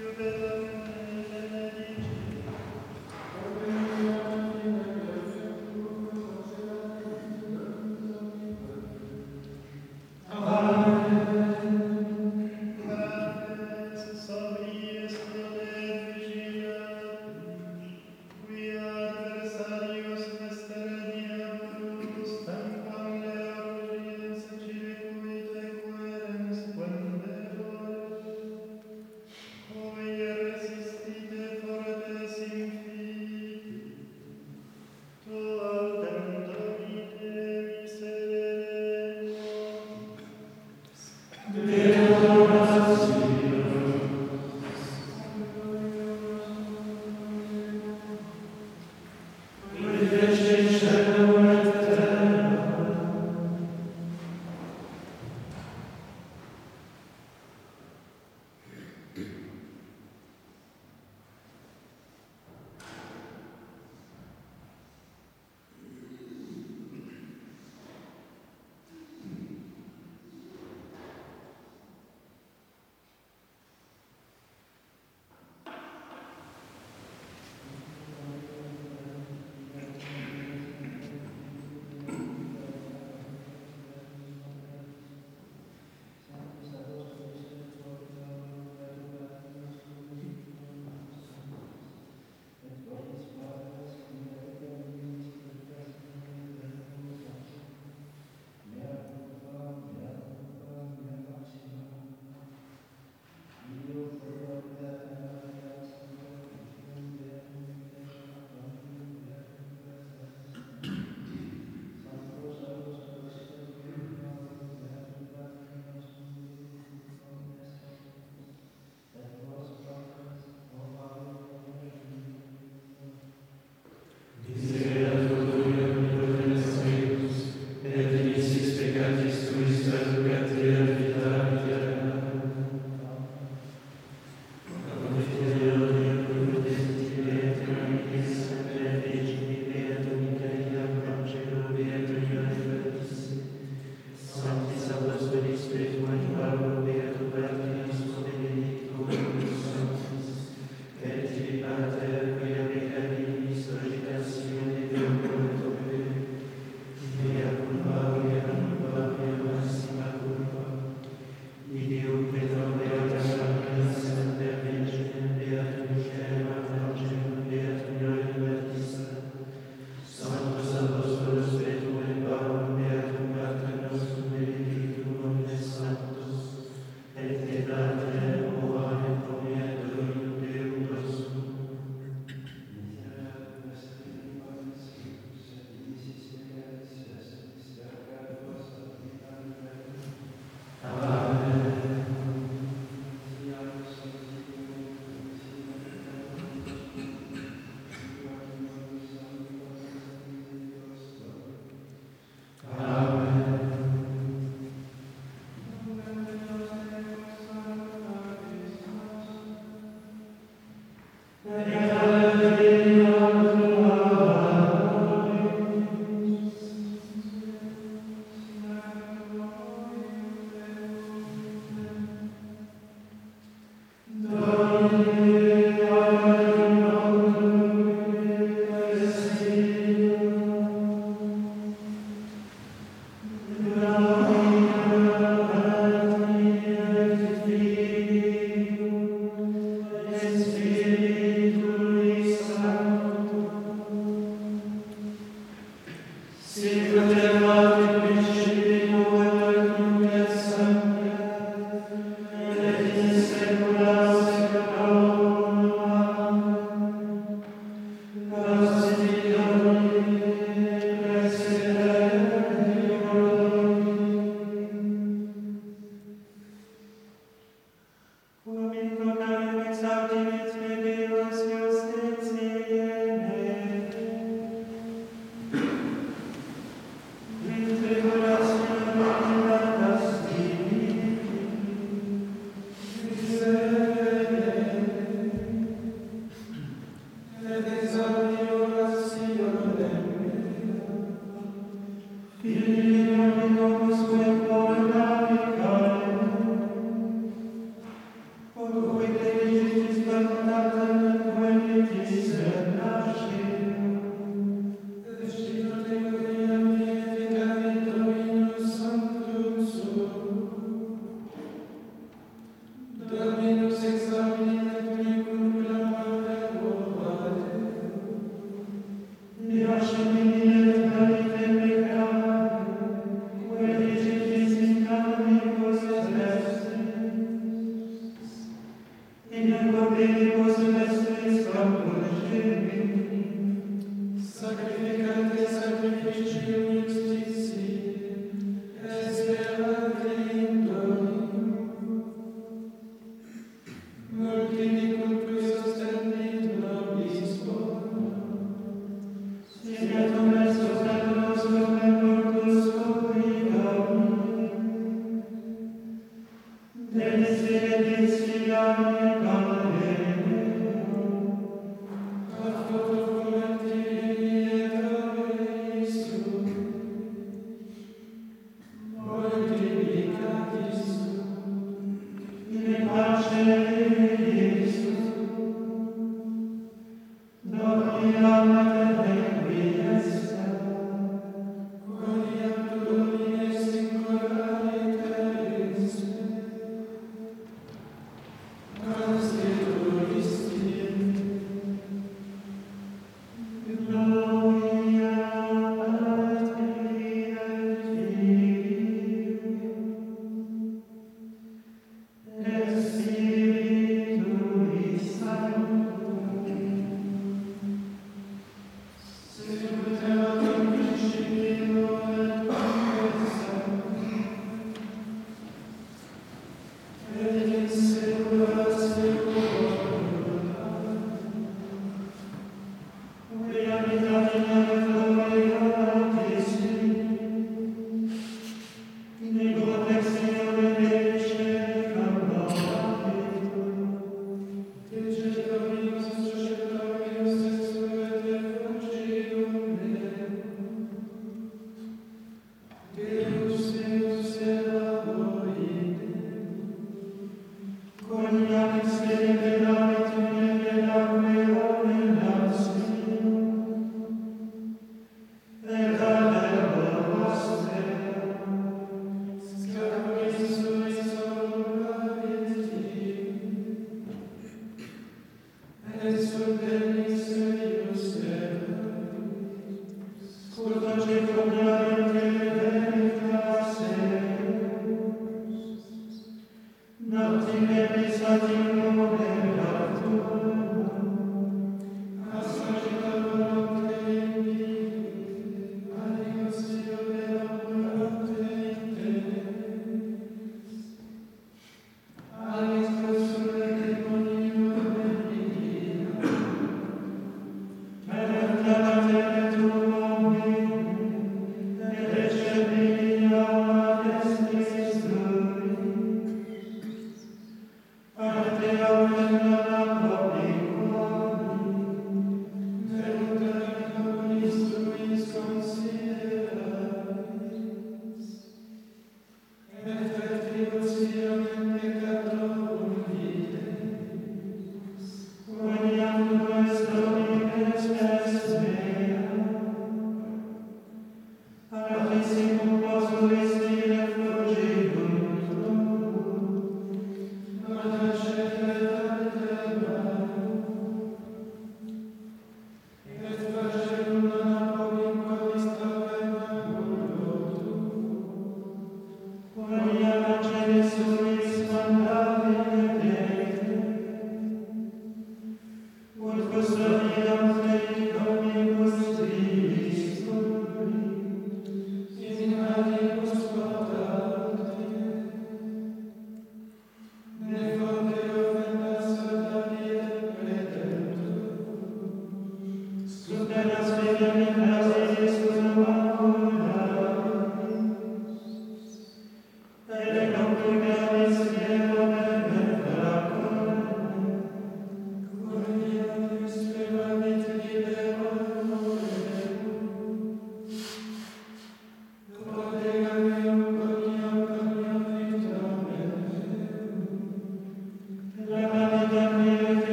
You. eres